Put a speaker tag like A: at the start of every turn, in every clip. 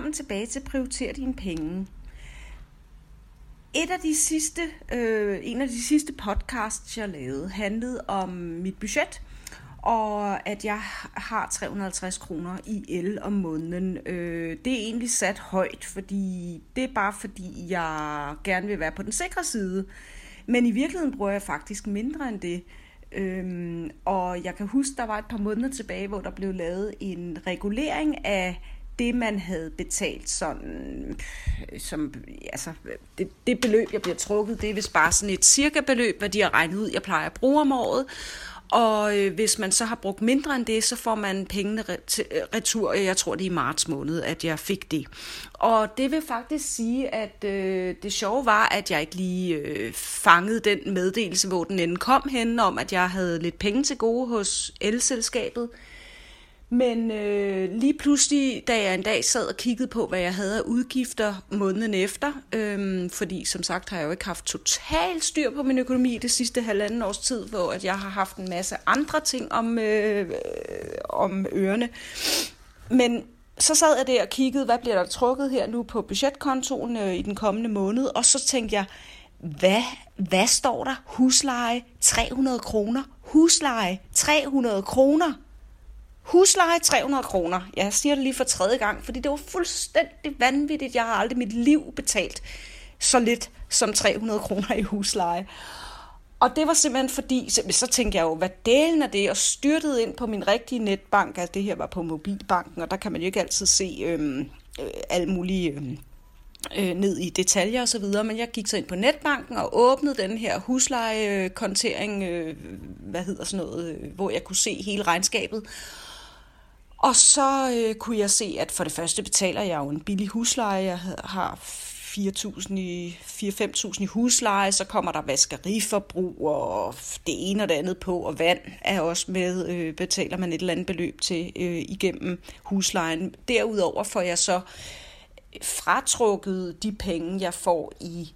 A: Velkommen tilbage til Prioriter dine penge. Et af de sidste, øh, en af de sidste podcasts, jeg lavede, handlede om mit budget, og at jeg har 350 kroner i el om måneden. Øh, det er egentlig sat højt, fordi det er bare fordi, jeg gerne vil være på den sikre side. Men i virkeligheden bruger jeg faktisk mindre end det. Øhm, og jeg kan huske, der var et par måneder tilbage, hvor der blev lavet en regulering af det, man havde betalt sådan, øh, som, altså, det, det beløb, jeg bliver trukket, det er vist bare sådan et cirka beløb, hvad de har regnet ud, jeg plejer at bruge om året. Og øh, hvis man så har brugt mindre end det, så får man pengene øh, retur. Jeg tror, det er i marts måned, at jeg fik det. Og det vil faktisk sige, at øh, det sjove var, at jeg ikke lige øh, fangede den meddelelse, hvor den end kom hen, om at jeg havde lidt penge til gode hos elselskabet. Men øh, lige pludselig, da jeg en dag sad og kiggede på, hvad jeg havde af udgifter måneden efter, øh, fordi som sagt har jeg jo ikke haft total styr på min økonomi det sidste halvanden års tid, hvor at jeg har haft en masse andre ting om, øh, øh, om ørerne. Men så sad jeg der og kiggede, hvad bliver der trukket her nu på budgetkontoen øh, i den kommende måned, og så tænkte jeg, hvad, hvad står der? Husleje 300 kroner. Husleje 300 kroner. Husleje 300 kroner. Jeg siger det lige for tredje gang, fordi det var fuldstændig vanvittigt. Jeg har aldrig mit liv betalt så lidt som 300 kroner i husleje. Og det var simpelthen fordi, så tænkte jeg jo, hvad delen af det, og styrtede ind på min rigtige netbank, altså det her var på mobilbanken, og der kan man jo ikke altid se øhm, øh, alle mulige øhm, øh, ned i detaljer osv., men jeg gik så ind på netbanken og åbnede den her huslejekontering, øh, hvad hedder sådan noget, øh, hvor jeg kunne se hele regnskabet. Og så øh, kunne jeg se, at for det første betaler jeg jo en billig husleje. Jeg har 4.000 i 4-5.000 i husleje, så kommer der vaskeriforbrug og det ene og det andet på, og vand er også med, øh, betaler man et eller andet beløb til øh, igennem huslejen. Derudover får jeg så fratrukket de penge, jeg får i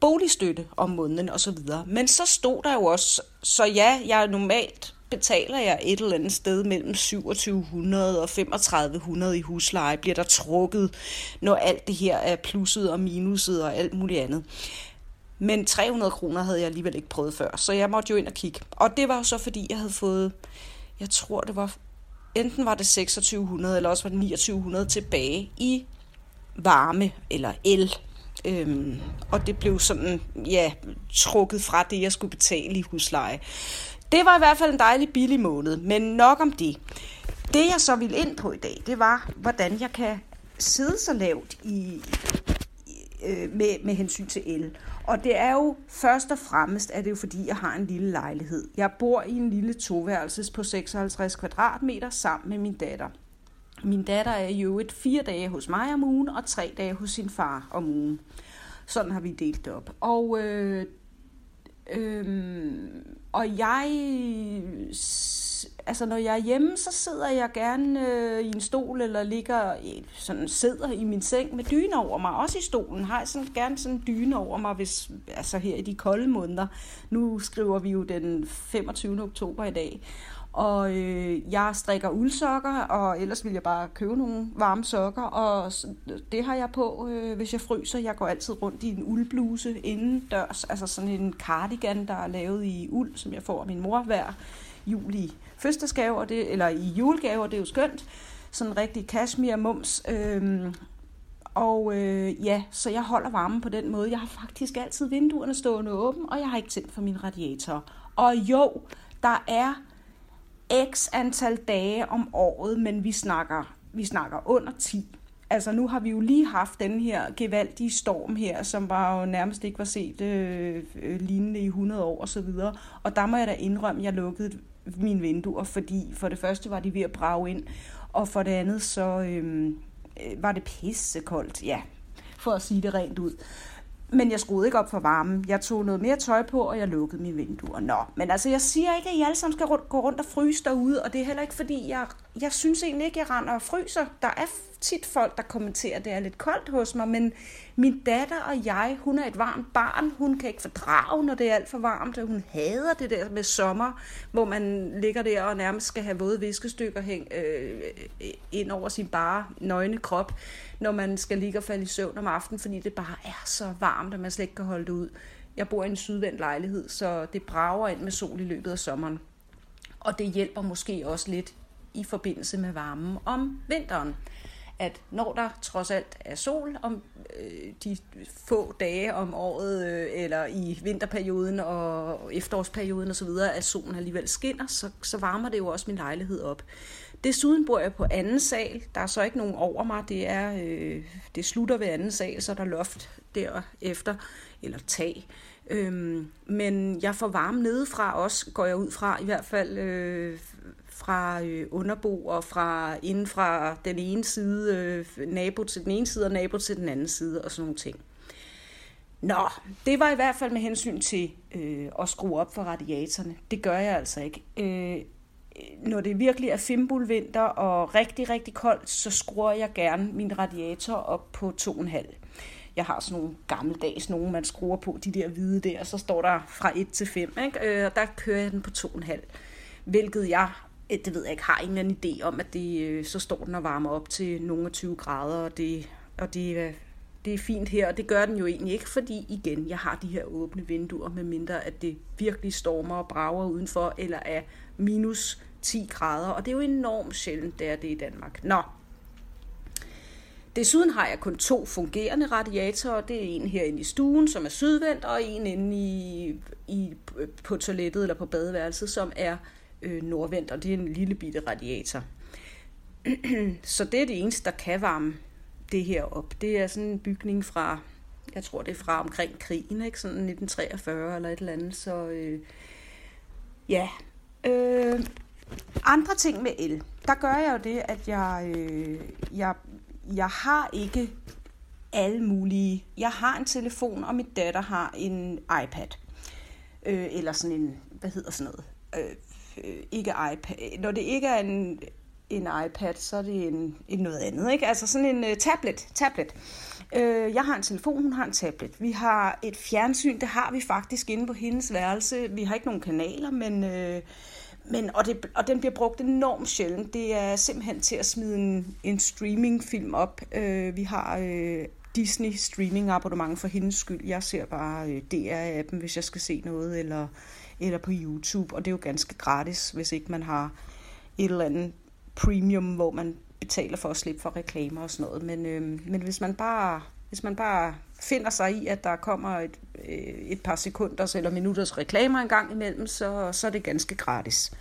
A: boligstøtte om måneden osv. Men så stod der jo også, så ja, jeg er normalt betaler jeg et eller andet sted mellem 2700 og 3500 i husleje, bliver der trukket, når alt det her er plusset og minuset og alt muligt andet. Men 300 kroner havde jeg alligevel ikke prøvet før, så jeg måtte jo ind og kigge. Og det var jo så fordi, jeg havde fået, jeg tror det var, enten var det 2600, eller også var det 2900 tilbage i varme eller el. Øhm, og det blev sådan, ja, trukket fra det, jeg skulle betale i husleje. Det var i hvert fald en dejlig billig måned, men nok om det. Det jeg så ville ind på i dag, det var, hvordan jeg kan sidde så lavt i, øh, med, med hensyn til el. Og det er jo først og fremmest, at det jo fordi, jeg har en lille lejlighed. Jeg bor i en lille toværelses på 56 kvadratmeter sammen med min datter. Min datter er jo et fire dage hos mig om ugen, og tre dage hos sin far om ugen. Sådan har vi delt det op. Og øh, øh, og jeg, altså når jeg er hjemme, så sidder jeg gerne øh, i en stol, eller ligger, sådan sidder i min seng med dyne over mig. Også i stolen har jeg sådan, gerne sådan en dyne over mig, hvis, altså her i de kolde måneder. Nu skriver vi jo den 25. oktober i dag. Og øh, jeg strikker uldsokker, og ellers vil jeg bare købe nogle varme sokker, og det har jeg på, øh, hvis jeg fryser. Jeg går altid rundt i en uldbluse indendørs, altså sådan en cardigan, der er lavet i uld, som jeg får af min mor hver jul i fødselsdagsgave, og det, eller i julegave, og det er jo skønt. Sådan en rigtig cashmere mums. Øhm, og øh, ja, så jeg holder varmen på den måde. Jeg har faktisk altid vinduerne stående åbne, og jeg har ikke tændt for min radiator. Og jo, der er x antal dage om året, men vi snakker, vi snakker under 10. Altså nu har vi jo lige haft den her gevaldige storm her, som var jo nærmest ikke var set øh, øh lignende i 100 år og så videre. Og der må jeg da indrømme, at jeg lukkede mine vinduer, fordi for det første var de ved at brage ind, og for det andet så øhm, øh, var det pissekoldt, ja, for at sige det rent ud. Men jeg skruede ikke op for varmen. Jeg tog noget mere tøj på, og jeg lukkede mine vinduer. Nå, men altså jeg siger ikke, at I alle sammen skal gå rundt og fryse derude, og det er heller ikke fordi, jeg jeg synes egentlig ikke, jeg render og fryser. Der er tit folk, der kommenterer, at det er lidt koldt hos mig, men min datter og jeg, hun er et varmt barn. Hun kan ikke fordrage, når det er alt for varmt. Hun hader det der med sommer, hvor man ligger der og nærmest skal have våde viskestykker hæng, øh, ind over sin bare nøgne krop, når man skal ligge og falde i søvn om aftenen, fordi det bare er så varmt, at man slet ikke kan holde det ud. Jeg bor i en sydvendt lejlighed, så det brager ind med sol i løbet af sommeren. Og det hjælper måske også lidt i forbindelse med varmen om vinteren. At når der trods alt er sol om øh, de få dage om året, øh, eller i vinterperioden og efterårsperioden osv., at solen alligevel skinner, så, så varmer det jo også min lejlighed op. Desuden bor jeg på anden sal. Der er så ikke nogen over mig. Det, er, øh, det slutter ved anden sal, så er der loft derefter, eller tag. Øhm, men jeg får varme nedefra også, går jeg ud fra, i hvert fald øh, fra øh, underbo og fra inden fra den ene side, øh, nabo til den ene side og nabo til den anden side og sådan nogle ting. Nå, det var i hvert fald med hensyn til øh, at skrue op for radiatorerne. Det gør jeg altså ikke. Øh, når det virkelig er fimbulvinter og rigtig, rigtig koldt, så skruer jeg gerne min radiator op på 2,5. Jeg har sådan nogle gammeldags nogle, man skruer på, de der hvide der, så står der fra 1 til 5, ikke? Øh, og der kører jeg den på 2,5. Hvilket jeg, øh, det ved jeg ikke, har en eller anden idé om, at det, øh, så står den og varmer op til nogle 20 grader, og det, og det, det er fint her, og det gør den jo egentlig ikke, fordi igen, jeg har de her åbne vinduer, med mindre at det virkelig stormer og brager udenfor, eller er minus 10 grader, og det er jo enormt sjældent, det er det i Danmark. Nå, Desuden har jeg kun to fungerende radiatorer. Det er en herinde i stuen, som er sydvendt, og en inde i, i, på toilettet eller på badeværelset, som er øh, nordvendt, og det er en lille bitte radiator. Så det er det eneste, der kan varme det her op. Det er sådan en bygning fra, jeg tror det er fra omkring krigen, ikke? sådan 1943 eller et eller andet. Så øh, ja, øh, andre ting med el. Der gør jeg jo det, at jeg, øh, jeg jeg har ikke alle mulige. Jeg har en telefon, og min datter har en iPad. Øh, eller sådan en, hvad hedder sådan noget? Øh, øh, ikke iPad. Når det ikke er en, en iPad, så er det en, en noget andet. Ikke? Altså sådan en uh, tablet. tablet. Øh, jeg har en telefon, hun har en tablet. Vi har et fjernsyn, det har vi faktisk inde på hendes værelse. Vi har ikke nogen kanaler, men... Øh, men, og, det, og den bliver brugt enormt sjældent. Det er simpelthen til at smide en, en streamingfilm op. Øh, vi har øh, Disney streaming abonnement for hendes skyld. Jeg ser bare øh, DR-appen, hvis jeg skal se noget, eller, eller på YouTube. Og det er jo ganske gratis, hvis ikke man har et eller andet premium, hvor man betaler for at slippe for reklamer og sådan noget. Men, øh, men hvis man bare hvis man bare finder sig i, at der kommer et, øh, et par sekunders eller minutters reklamer en gang imellem, så, så er det ganske gratis.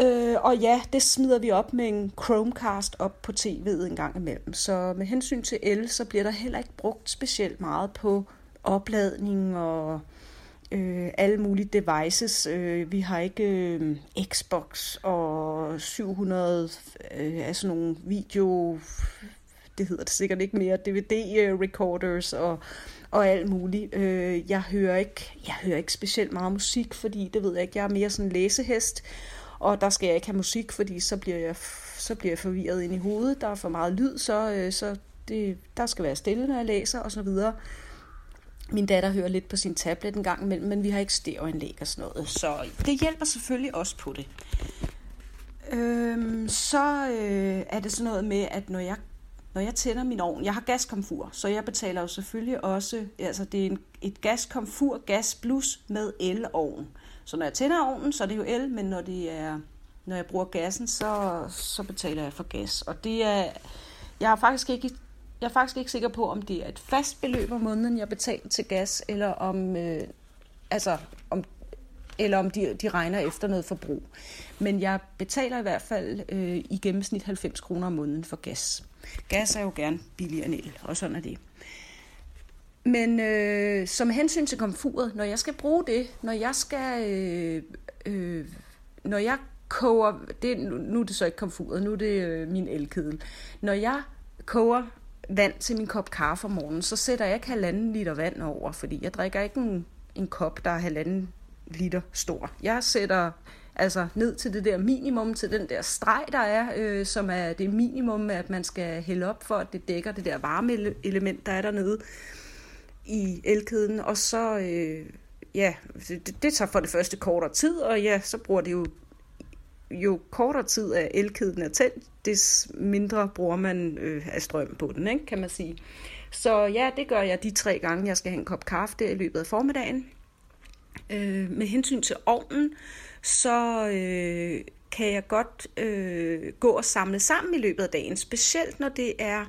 A: Øh, og ja, det smider vi op med en Chromecast op på tv'et en gang imellem. Så med hensyn til el, så bliver der heller ikke brugt specielt meget på opladning og øh, alle mulige devices. Øh, vi har ikke øh, Xbox og 700 øh, af sådan nogle video det hedder det sikkert ikke mere, DVD-recorders øh, og, og alt muligt. Øh, jeg, hører ikke, jeg hører ikke specielt meget musik, fordi det ved jeg ikke, jeg er mere sådan en læsehest, og der skal jeg ikke have musik, fordi så bliver jeg, så bliver jeg forvirret ind i hovedet, der er for meget lyd, så, øh, så det, der skal være stille, når jeg læser og så videre. Min datter hører lidt på sin tablet en gang imellem, men vi har ikke stereoanlæg og sådan noget, så det hjælper selvfølgelig også på det. Øhm, så øh, er det sådan noget med, at når jeg når jeg tænder min ovn, jeg har gaskomfur, så jeg betaler jo selvfølgelig også, altså det er en, et gaskomfur, gas plus med elovn. Så når jeg tænder ovnen, så er det jo el, men når det er når jeg bruger gassen, så, så betaler jeg for gas. Og det er, jeg er faktisk ikke, jeg er faktisk ikke sikker på, om det er et fast beløb om måneden, jeg betaler til gas, eller om, øh, altså, om, eller om de, de regner efter noget forbrug. Men jeg betaler i hvert fald øh, i gennemsnit 90 kroner om måneden for gas. Gas er jo gerne billigere end el, og sådan er det. Men øh, som hensyn til komfuret, når jeg skal bruge det, når jeg skal, øh, øh, når jeg koger, det, nu er det så ikke komfuret, nu er det øh, min elkedel. Når jeg koger vand til min kop kaffe om morgenen, så sætter jeg ikke halvanden liter vand over, fordi jeg drikker ikke en, en kop, der er halvanden liter stor. Jeg sætter Altså ned til det der minimum, til den der streg, der er, øh, som er det minimum, at man skal hælde op for, at det dækker det der varmeelement, der er dernede i elkæden. Og så, øh, ja, det, det tager for det første kortere tid, og ja, så bruger det jo jo kortere tid af elkæden er tændt, des mindre bruger man øh, af strøm på den, ikke, kan man sige. Så ja, det gør jeg de tre gange, jeg skal have en kop kaffe der i løbet af formiddagen. Øh, med hensyn til ovnen, så øh, kan jeg godt øh, gå og samle sammen i løbet af dagen, specielt når det er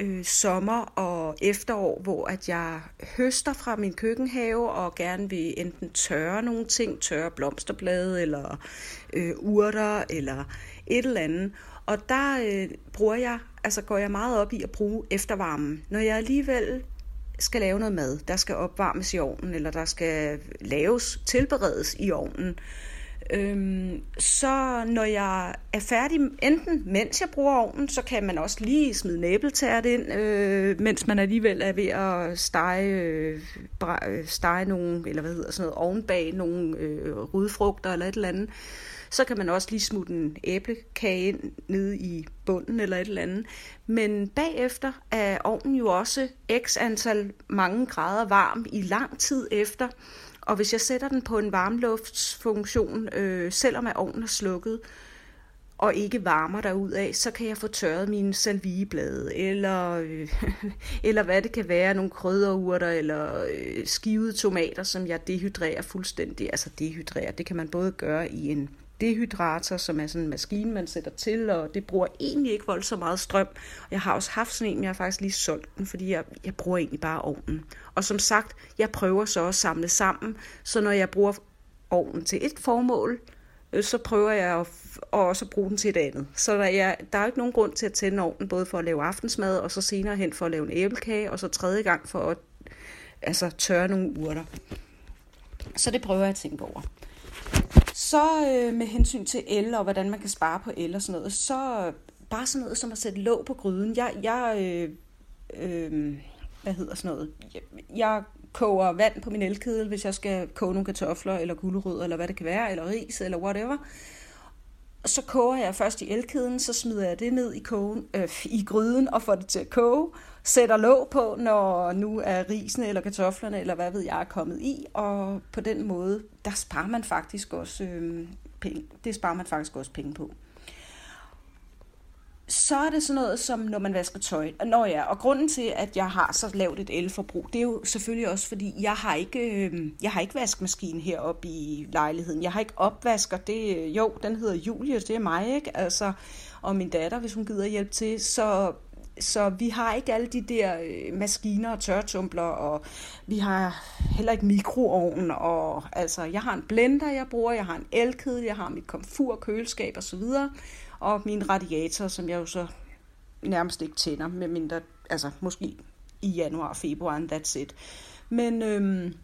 A: øh, sommer og efterår, hvor at jeg høster fra min køkkenhave og gerne vil enten tørre nogle ting, tørre blomsterblade eller øh, urter eller et eller andet. Og der øh, bruger jeg, altså går jeg meget op i at bruge eftervarmen. Når jeg alligevel skal lave noget mad, der skal opvarmes i ovnen, eller der skal laves, tilberedes i ovnen, Øhm, så når jeg er færdig, enten mens jeg bruger ovnen, så kan man også lige smide næbeltært ind, øh, mens man alligevel er ved at stege, øh, øh stege nogle, eller hvad hedder sådan noget, ovenbag nogle øh, rødfrugter eller et eller andet. Så kan man også lige smutte en æblekage ind nede i bunden eller et eller andet. Men bagefter er ovnen jo også x antal mange grader varm i lang tid efter. Og hvis jeg sætter den på en varmluftsfunktion, øh, selvom at ovnen er slukket, og ikke varmer derud af, så kan jeg få tørret mine salvieblade, eller, øh, eller hvad det kan være, nogle krydderurter, eller øh, skivede tomater, som jeg dehydrerer fuldstændig. Altså dehydrerer, det kan man både gøre i en dehydrator, som er sådan en maskine, man sætter til, og det bruger egentlig ikke voldsomt meget strøm. Jeg har også haft sådan en, men jeg har faktisk lige solgt den, fordi jeg, jeg bruger egentlig bare ovnen. Og som sagt, jeg prøver så at samle sammen, så når jeg bruger ovnen til et formål, øh, så prøver jeg at, og også bruge den til et andet. Så der er, der er ikke nogen grund til at tænde ovnen, både for at lave aftensmad, og så senere hen for at lave en æblekage, og så tredje gang for at altså, tørre nogle urter. Så det prøver jeg at tænke over. Så øh, med hensyn til el og hvordan man kan spare på el og sådan noget, så øh, bare sådan noget som at sætte låg på gryden. Jeg, jeg øh, øh, hvad hedder sådan noget, jeg, jeg koger vand på min elkedel, hvis jeg skal koge nogle kartofler, eller gulerødder, eller hvad det kan være, eller ris, eller whatever. Så koger jeg først i elkedlen, så smider jeg det ned i, kogen, øh, i gryden og får det til at koge. Sætter låg på, når nu er risene eller kartoflerne, eller hvad ved jeg, er kommet i. Og på den måde, der sparer man faktisk også øh, penge. Det sparer man faktisk også penge på så er det sådan noget som, når man vasker tøj. Nå ja, og grunden til, at jeg har så lavt et elforbrug, det er jo selvfølgelig også, fordi jeg har ikke, øh, jeg har ikke vaskemaskine heroppe i lejligheden. Jeg har ikke opvasker. Det, øh, jo, den hedder Julie, det er mig, ikke? Altså, og min datter, hvis hun gider hjælp til. Så, så vi har ikke alle de der øh, maskiner og tørretumbler, og vi har heller ikke mikroovn. Og, altså, jeg har en blender, jeg bruger, jeg har en elkedel, jeg har mit komfur, køleskab osv., og og min radiator, som jeg jo så nærmest ikke tænder, mindre, altså måske i januar, februar, and that's it. Men, øhm,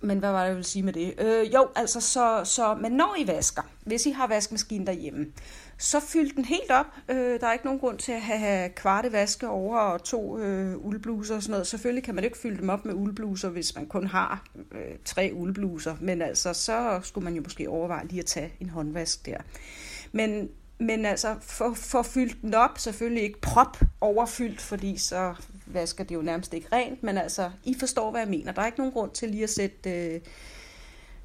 A: men hvad var det, jeg ville sige med det? Øh, jo, altså, så, så, men når I vasker, hvis I har vaskemaskinen derhjemme, så fyld den helt op. Øh, der er ikke nogen grund til at have kvarte vaske over og to øh, uldbluser og sådan noget. Selvfølgelig kan man ikke fylde dem op med uldbluser, hvis man kun har øh, tre uldbluser. Men altså, så skulle man jo måske overveje lige at tage en håndvask der. Men, men altså, for, for fyldt den op, selvfølgelig ikke prop overfyldt, fordi så vasker det jo nærmest ikke rent, men altså, I forstår, hvad jeg mener. Der er ikke nogen grund til lige at sætte, øh,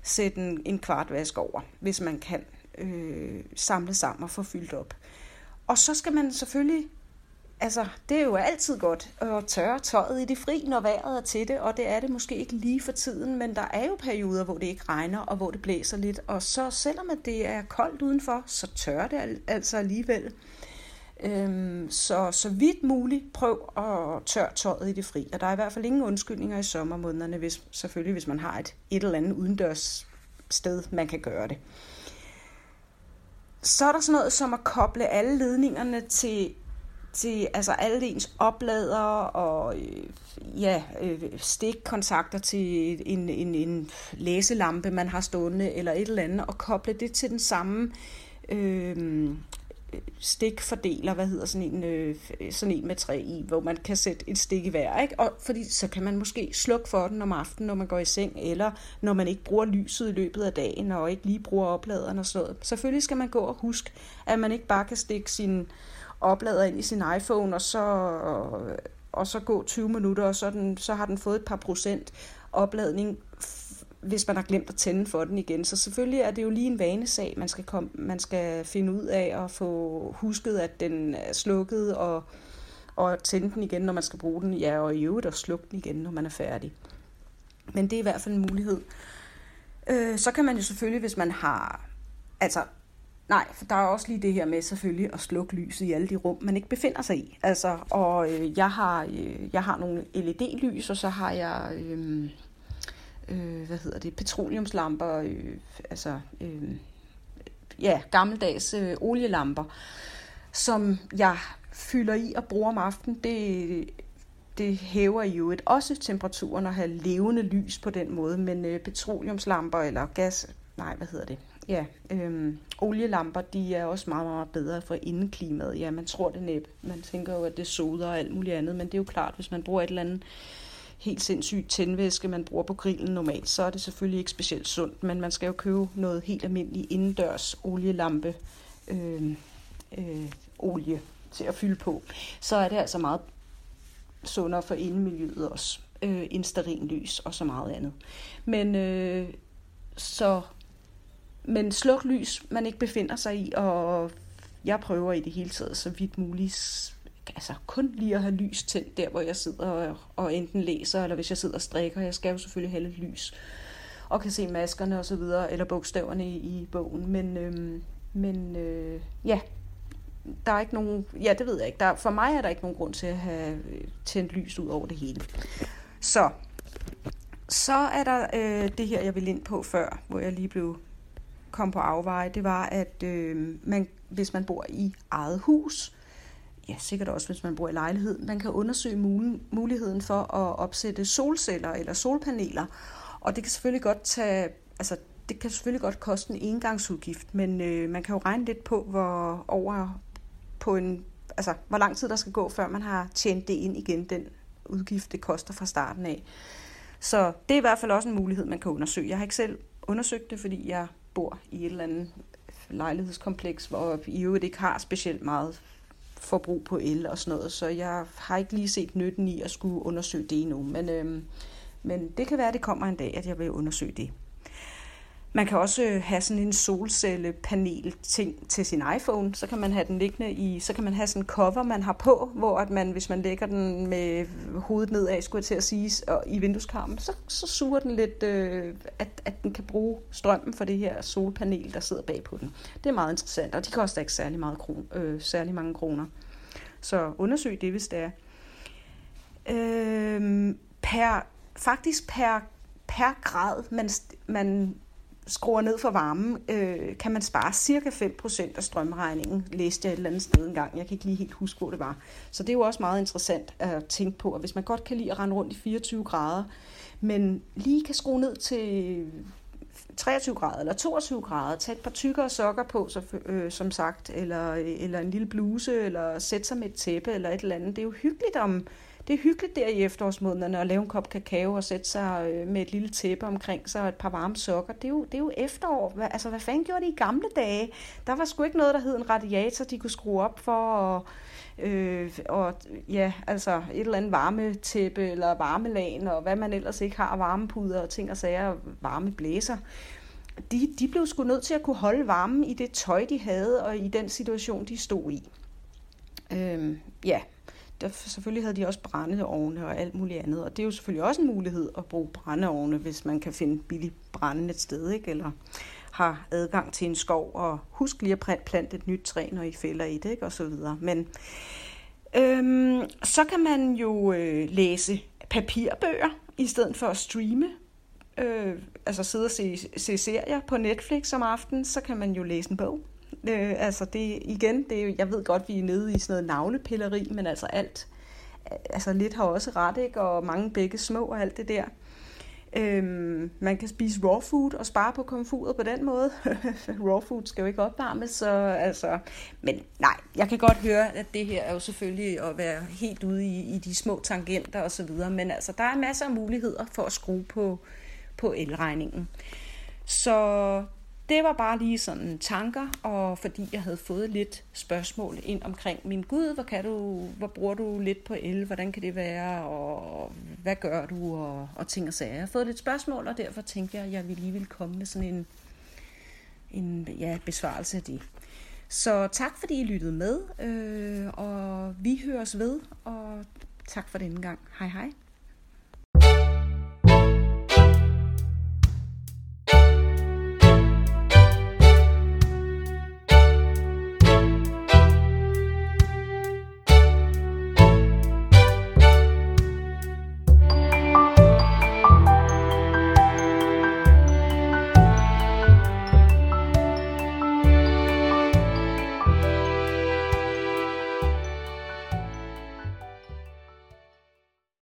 A: sætte en, en kvart vask over, hvis man kan øh, samle sammen og få fyldt op. Og så skal man selvfølgelig altså, det er jo altid godt at tørre tøjet i det fri, når vejret er til det, og det er det måske ikke lige for tiden, men der er jo perioder, hvor det ikke regner, og hvor det blæser lidt, og så selvom at det er koldt udenfor, så tørrer det altså alligevel. Øhm, så så vidt muligt prøv at tørre tøjet i det fri, og der er i hvert fald ingen undskyldninger i sommermånederne, hvis, selvfølgelig hvis man har et, et eller andet udendørs sted, man kan gøre det. Så er der sådan noget som at koble alle ledningerne til til altså alle ens oplader og øh, ja, øh, stikkontakter til en, en, en læselampe, man har stående, eller et eller andet, og koble det til den samme øh, stikfordeler, hvad hedder sådan en, øh, sådan en med træ i, hvor man kan sætte et stik i hver, ikke? Og fordi så kan man måske slukke for den om aftenen, når man går i seng, eller når man ikke bruger lyset i løbet af dagen, og ikke lige bruger opladeren og sådan noget. Selvfølgelig skal man gå og huske, at man ikke bare kan stikke sin oplader ind i sin iPhone, og så, og så gå 20 minutter, og så, den, så har den fået et par procent opladning hvis man har glemt at tænde for den igen. Så selvfølgelig er det jo lige en vanesag, man skal, komme, man skal finde ud af og få husket, at den er slukket og, og tænde den igen, når man skal bruge den. Ja, og i øvrigt at slukke den igen, når man er færdig. Men det er i hvert fald en mulighed. Øh, så kan man jo selvfølgelig, hvis man har... Altså, nej, for der er også lige det her med selvfølgelig at slukke lyset i alle de rum, man ikke befinder sig i. Altså, og øh, jeg, har, øh, jeg har nogle LED-lys, og så har jeg... Øh, øh, hvad hedder det, petroleumslamper, øh, altså øh, ja, gammeldags øh, olielamper, som jeg fylder i og bruger om aftenen. Det, det hæver jo et også temperaturen at have levende lys på den måde, men øh, petroleumslamper eller gas, nej, hvad hedder det? Ja, øhm, olielamper, de er også meget, meget bedre for indeklimaet. Ja, man tror det næppe. Man tænker jo, at det soder og alt muligt andet, men det er jo klart, hvis man bruger et eller andet helt sindssygt tændvæske, man bruger på grillen normalt, så er det selvfølgelig ikke specielt sundt, men man skal jo købe noget helt almindeligt indendørs olielampe øh, øh, olie til at fylde på. Så er det altså meget sundere for indemiljøet også, øh, end lys og så meget andet. Men øh, så men sluk lys, man ikke befinder sig i, og jeg prøver i det hele taget så vidt muligt altså kun lige at have lys tændt der, hvor jeg sidder og, og enten læser, eller hvis jeg sidder og strikker. Jeg skal jo selvfølgelig have lidt lys og kan se maskerne og så videre, eller bogstaverne i, i bogen. Men, øhm, men øh, ja, der er ikke nogen, ja det ved jeg ikke, der, for mig er der ikke nogen grund til at have øh, tændt lys ud over det hele. Så, så er der øh, det her, jeg vil ind på før, hvor jeg lige blev kom på afveje, det var, at øh, man, hvis man bor i eget hus, ja, sikkert også hvis man bor i lejlighed, man kan undersøge muligheden for at opsætte solceller eller solpaneler. Og det kan selvfølgelig godt tage, altså det kan selvfølgelig godt koste en engangsudgift, men øh, man kan jo regne lidt på, hvor over på en, altså, hvor lang tid der skal gå, før man har tjent det ind igen, den udgift, det koster fra starten af. Så det er i hvert fald også en mulighed, man kan undersøge. Jeg har ikke selv undersøgt det, fordi jeg bor i et eller andet lejlighedskompleks, hvor I øvrigt ikke har specielt meget forbrug på el og sådan noget, så jeg har ikke lige set nytten i at skulle undersøge det endnu. Men, øhm, men det kan være, at det kommer en dag, at jeg vil undersøge det. Man kan også øh, have sådan en solcellepanel ting til sin iPhone, så kan man have den liggende i, så kan man have sådan en cover, man har på, hvor at man, hvis man lægger den med hovedet nedad, skulle jeg til at sige, og i vindueskarmen, så, så suger den lidt, øh, at, at den kan bruge strømmen for det her solpanel, der sidder bag på den. Det er meget interessant, og de koster ikke særlig, meget kron, øh, særlig mange kroner. Så undersøg det, hvis det er. Øh, per, faktisk per, per grad, man, man skruer ned for varmen, øh, kan man spare cirka 5% af strømregningen, læste jeg et eller andet sted engang. Jeg kan ikke lige helt huske, hvor det var. Så det er jo også meget interessant at tænke på, at hvis man godt kan lide at rende rundt i 24 grader, men lige kan skrue ned til 23 grader eller 22 grader, tage et par tykkere sokker på, så, øh, som sagt, eller, eller en lille bluse, eller sætte sig med et tæppe, eller et eller andet. Det er jo hyggeligt om det er hyggeligt der i efterårsmånederne at lave en kop kakao og sætte sig øh, med et lille tæppe omkring sig og et par varme sokker. Det er jo, det er jo efterår. Altså, hvad fanden gjorde de i gamle dage? Der var sgu ikke noget, der hed en radiator, de kunne skrue op for, og, øh, og ja, altså et eller andet varmetæppe eller varmelagen, og hvad man ellers ikke har, varmepuder og ting og sager, og varme blæser de, de blev sgu nødt til at kunne holde varmen i det tøj, de havde, og i den situation, de stod i. Øhm, ja, der, selvfølgelig havde de også brændeovne og alt muligt andet, og det er jo selvfølgelig også en mulighed at bruge brændeovne, hvis man kan finde billigt brænde et sted, ikke? eller har adgang til en skov, og husk lige at plante et nyt træ, når I fælder i det, ikke? og så videre. Men øhm, så kan man jo øh, læse papirbøger, i stedet for at streame øh, altså sidde og se, se serier på Netflix om aftenen, så kan man jo læse en bog. Øh, altså det, igen, det jeg ved godt, vi er nede i sådan noget navlepilleri, men altså alt, altså lidt har også ret, ikke? og mange begge små og alt det der. Øhm, man kan spise raw food og spare på komfuret på den måde. raw food skal jo ikke opvarmes, så altså... Men nej, jeg kan godt høre, at det her er jo selvfølgelig at være helt ude i, i de små tangenter og så videre, men altså, der er masser af muligheder for at skrue på, på elregningen. Så det var bare lige sådan tanker, og fordi jeg havde fået lidt spørgsmål ind omkring min Gud, hvor, kan du, hvor bruger du lidt på el, hvordan kan det være, og hvad gør du, og, og ting og sager. Jeg har fået lidt spørgsmål, og derfor tænkte jeg, at jeg ville lige ville komme med sådan en, en ja, besvarelse af det. Så tak fordi I lyttede med, øh, og vi høres ved, og tak for denne gang. Hej hej.